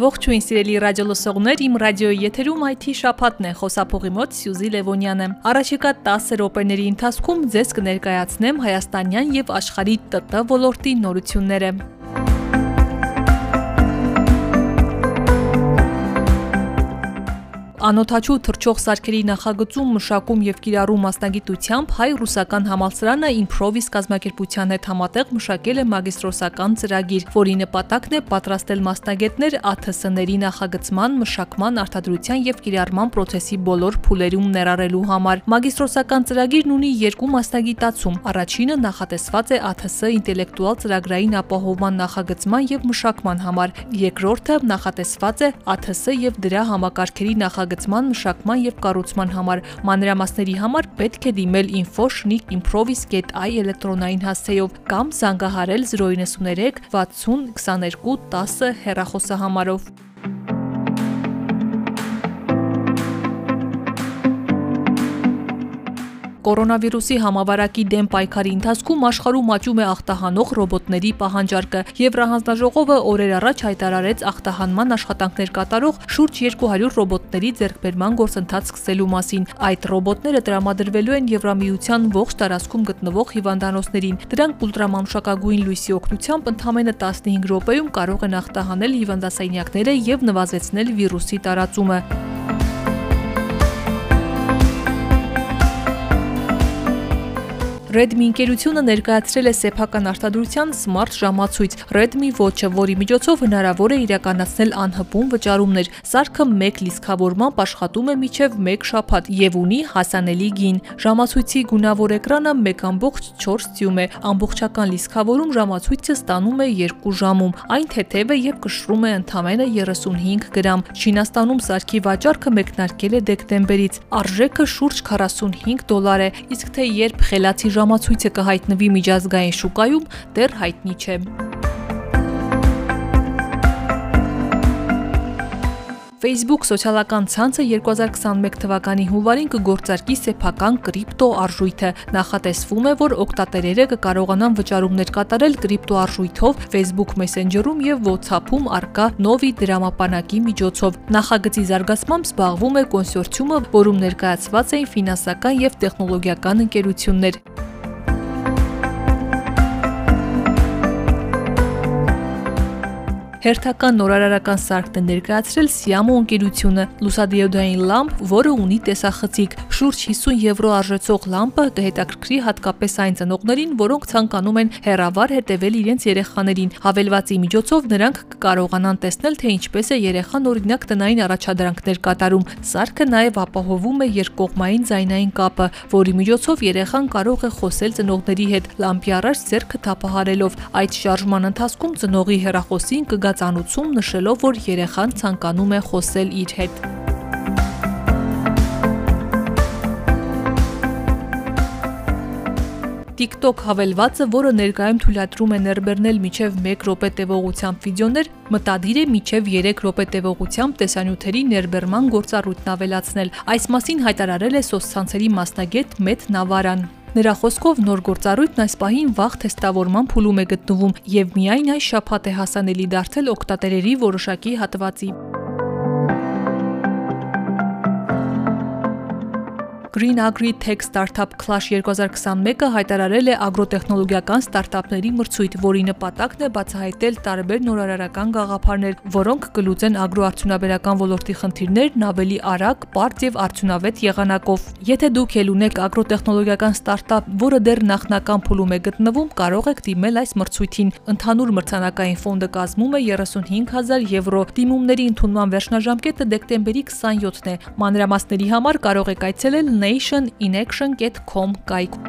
Ողջույն սիրելի ռադիոլսողներ, իմ ռադիոյի եթերում IT շփաթն է, խոսափողի մոտ Սյուզի Լևոնյանը։ Առաջիկա 10 րոպեների ընթացքում ձեզ կներկայացնեմ հայաստանյան եւ աշխարհի ՏՏ ոլորտի նորությունները։ Անոթաչու թրջող սարքերի նախագծում, մշակում եւ կիրառում մասնագիտությամբ հայ-ռուսական համալսարանը Improvis կազմակերպության հետ համատեղ մշակել է մագիստրոսական ծրագիր, որի նպատակն է պատրաստել մասնագետներ ԱԹՍ-ների նախագծման, մշակման, արտադրության եւ կիրառման process-ի բոլոր փուլերում ներառելու համար։ Մագիստրոսական ծրագիրն ունի երկու մասնագիտացում։ Առաջինը նախատեսված է ԱԹՍ ինտելեկտուալ ծրագրային ապահովման նախագծման եւ մշակման համար։ Երկրորդը նախատեսված է ԱԹՍ եւ դրա համակարգերի նախագծման նախագծման, մշակման եւ կառուցման համար։ Մանրամասների համար պետք է դիմել info.improvis.ai էլեկտրոնային հասցեով կամ զանգահարել 093 60 22 10 հեռախոսահամարով։ Կորոնավիրուսի համավարակի դեմ պայքարի ընթացքում աշխարհում աճում է ախտահանող ռոբոտների պահանջարկը։ Եվրահանձնաժողովը օրեր առաջ հայտարարեց ախտահանման աշխատանքներ կատարող շուրջ 200 ռոբոտների ձեռքբերման գործընթաց սկսելու մասին։ Այդ ռոբոտները տրամադրվելու են Եվրամիության ողջ տարածքում գտնվող հիվանդանոցներին։ Դրանք ուլտրամանուշակագույն լույսի օգնությամբ ընդամենը 15 րոպեում կարող են ախտահանել հիվանդասենյակները եւ նվազեցնել վիրուսի տարածումը։ Redmi ընկերությունը ներկայացրել է սեփական արտադրության Smart ժամացույց. Redmi Watch-ը, որի միջոցով հնարավոր է իրականացնել անհպում վճարումներ։ Սարքը 1 լիսկավորմամբ աշխատում է մինչև 1 շաբաթ եւ ունի հասանելի գին։ Ժամացույցի գունավոր էկրանը 1.4 դյում է։ Ամբողջական լիսկավորում ժամացույցը ստանում է 2 ժամում։ Այն թեթև է եւ կշռում է ընդամենը 35 գրամ։ Չինաստանում սարքի վաճառքը մեկնարկել է դեկտեմբերից։ Արժեքը շուրջ 45 դոլար է, իսկ թե երբ խելացի ժամացույցը կհայտնվի միջազգային շուկայում, դեռ հայտնի չէ։ Facebook սոցիալական ցանցը 2021 թվականի հունվարին կգործարկի սեփական կրիպտո արժույթը։ Նախատեսվում է, որ օգտատերերը կկարողանան վճարումներ կատարել կրիպտո արժույթով Facebook Messenger-ում եւ WhatsApp-ում արկա Novi դրամապանակի միջոցով։ Նախագծի զարգացմամբ զբաղվում է կոնսորցիումը, որում ներկայացված էին ֆինանսական եւ տեխնոլոգիական ընկերություններ։ Հերթական նորարարական սարքն է ներկայացրել Siamo ընկերությունը՝ լուսադիոդային լամպ, որը ունի տեսախցիկ։ Շուրջ 50 եվրո արժեցող լամպը կհետաքրքրի հատկապես այն ծնողներին, որոնք ցանկանում են հերավար հետևել իրենց երեխաներին։ Հավելվածի միջոցով նրանք կկարողանան տեսնել, թե ինչպես է երեխան օրինակ տնային առաջադրանքներ կատարում։ Սարքը նաև ապահովում է երկկողմային ձայնային կապը, որի միջոցով երեխան կարող է խոսել ծնողների հետ լամպի առաջ ձեռքը թափահարելով։ Այդ շարժման ընթացքում ծնողի հեռախոսին կգա զարգացանոցում նշելով, որ երեխան ցանկանում է խոսել իր հետ։ TikTok հավելվածը, որը ներկայում թույլատրում է ներբեռնել միջև 1 րոպե տևողությամբ վիդեոներ, մտադիր է միջև 3 րոպե տևողությամբ տեսանյութերի ներբեռման գործառույթն ավելացնել։ Այս մասին հայտարարել է սոցցանցերի մասնագետ Մետ Նավարան։ Նրա խոսքով նոր գործառույթն այս պահին վաղ թեստավորման փուլում է գտնվում եւ միայն այս շաբաթ է հասանելի դարձել օգտատերերի որոշակի հատվածի։ Green Agri Tech Startup Clash 2021-ը հայտարարել է ագրոտեխնոլոգիական ստարտափների մրցույթ, որի նպատակն է բացահայտել տարբեր նորարարական գաղափարներ, որոնք կլուծեն ագրոարդյունաբերական ոլորտի խնդիրներն ավելի արագ, པարզ եւ արդյունավետ եղանակով։ Եթե դուք ել ունեք ագրոտեխնոլոգիական ստարտափ, որը դեռ նախնական փուլում է գտնվում, կարող եք դիմել այս մրցույթին։ Ընդհանուր մրցանակային ֆոնդը կազմում է 35000 եվրո։ Դիմումների ընդունման վերջնաժամկետը դեկտեմբերի 27-ն է։ Մանրամասների համար կարող եք այցելել nationinaction.com կայքում։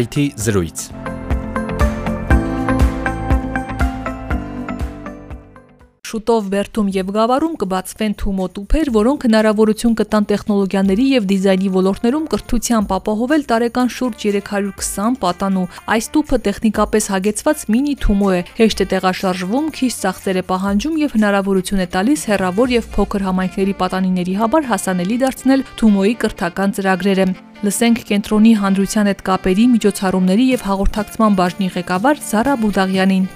IT զրույց Շուտով Բերթում եւ Գավառում կբացվեն Թումո տուփեր, որոնք հնարավորություն կտան տեխնոլոգիաների եւ դիզայնի ոլորտներում կրթությամբ ապահովել տարեկան շուրջ 320 պատանու։ Այս տուփը տեխնիկապես հագեցված մինի Թումո է, հեշտ է տեղաշարժվում, քիչ ծախսեր է պահանջում եւ հնարավորություն է տալիս հեռավոր եւ փոքր համայնքների պատանիների համար հասանելի դարձնել Թումոյի կրթական ծրագրերը։ Լսենք կենտրոնի հանրության հետ կապերի, միջոցառումների եւ հաղորդակցման բաժնի ղեկավար Զարա Բուդաղյանին։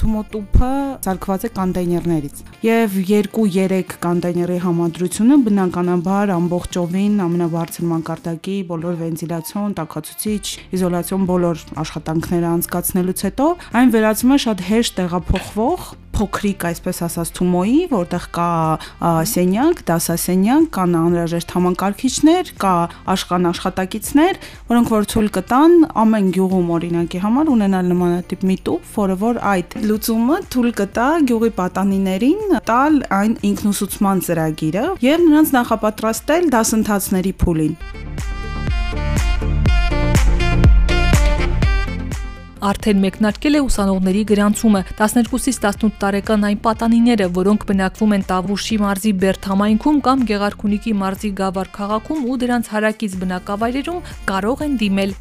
Թումոտուփը ցարկված է կոնտեյներներից եւ 2-3 կոնտեյների համադրությունը բնականաբար ամբողջովին ամենաբարձր մակարդակի բոլոր վենտիլյացիոն, տաքացուցիչ, իզոլացիոն բոլոր աշխատանքները անցկացնելուց հետո այն վերածվում է շատ հեշտ տեղափոխվող փոքրիկ, այսպես ասած, թումոյի, որտեղ կա սենյակ, դասասենյակ, կան անհրաժեշտ համակարգիչներ, կա աշխան աշխատակիցներ, որոնք որ ցույլ կտան ամեն գյուղում օրինակի համար ունենալ նմանատիպ մի տուփ, որը որ այդ լուծումը ցույլ կտա գյուղի պատանիներին տալ այն ինքնուսուցման ծրագիրը եւ նրանց նախապատրաստել դասընթացների փուլին։ արդեն մեկնարկել է ուսանողների գրանցումը 12-ից 18 տարեկան այն պատանիները, որոնք բնակվում են Տավուշի մարզի Բերդ համայնքում կամ Գեղարքունիքի մարզի Գավառ քաղաքում ու դրանց հարակից բնակավայրերում կարող են դիմել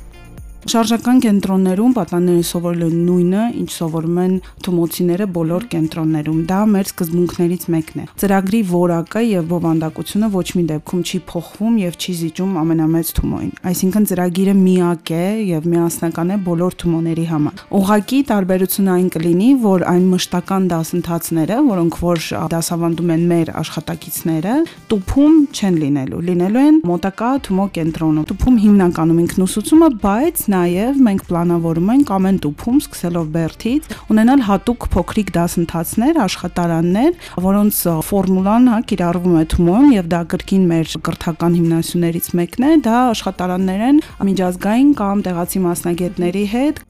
Շարժական կենտրոններում պատանները սովորել են նույնը, ինչ սովորում են թումոցիները բոլոր կենտրոններում։ Դա մեր սկզբունքներից մեկն է։ Ծրագրի որակը եւ բովանդակությունը ոչ մի դեպքում չի փոխվում եւ չի զիջում ամենամեծ թումոին։ Այսինքն ծրագիրը միակ է եւ միասնական է բոլոր թումոների համար։ Ուղղակի տարբերությունը այն կլինի, որ այն մշտական դասընթացները, որոնք որ դասավանդում են մեր աշխատակիցները, տուփում չեն լինելու։ Լինելու են մոտակա թումո կենտրոնում։ Տուփում հիմնականում ինքնուսուցումը, բայց նաև մենք պլանավորում ենք ամեն տուփում սկսելով Բերթից ունենալ հատուկ փոքրիկ դասընթացներ, աշխատարաններ, որոնց ֆորմուլան հա կիրառվում է Թումոյում եւ դա կրկին մեր կրթական հիմնասյուներից մեկն է, դա աշխատարաններ են միջազգային կամ տեղացի մասնագետների հետ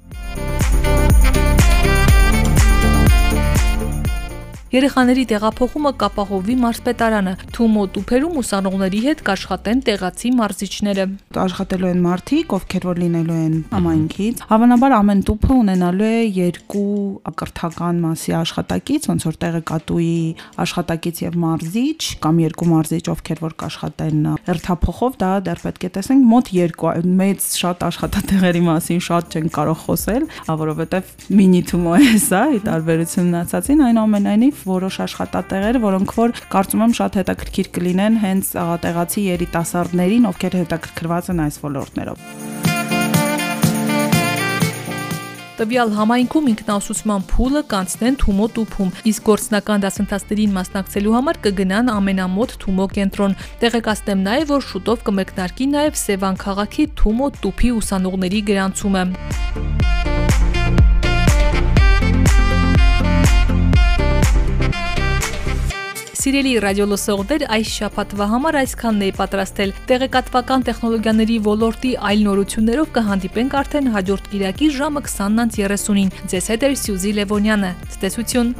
Երեխաների տեղափոխումը կապահովի մարզպետարանը։ Թումո տուփերում ուսանողների հետ կաշխատեն տեղացի մարզիչները։ Աշխատելու են մարդիկ, ովքեր որ լինելու են համայնքից։ Հավանաբար ամեն տուփը ունենալու է երկու կրթական մասի աշխատակից, ոնց որ տեղեկատուի աշխատակից եւ մարզիչ կամ երկու մարզիչ, ովքեր որ կաշխատեն հերթափոխով, դա դեռ պետք է տեսնենք մոտ երկու մեծ շատ աշխատատեղերի մասին շատ չեն կարող խոսել, որովհետեւ մինի թումո է սա, ի տարբերություն մնացածին, այնուամենայնիվ որոշ աշխատատեղեր, որոնք որ կարծում եմ շատ հետաքրքիր կլինեն հենց տեղացի երիտասարդներին, ովքեր հետաքրքրված են այս ոլորտներով։ Տվյալ համայնքում ինքնաուսուցման փուլը կանցնեն Թումո տուփում, իսկ գործնական դասընթացներին մասնակցելու համար կգնան ամենամոտ Թումո կենտրոն։ Տեղեկացնեմ նաև, որ շուտով կմեկնարկի նաև Սևան քաղաքի Թումո տուփի ուսանողների գրանցումը։ Սիրելի ռադիոլսողներ, այս շաբաթվա համար այսքանն էի պատրաստել։ Տեղեկատվական տեխնոլոգիաների ոլորտի այլ նորություններով կհանդիպենք արդեն հաջորդ Կիրակի ժամը 20:30-ին։ Ձեզ հետ է Սյուզի Լևոնյանը։ Ցտեսություն։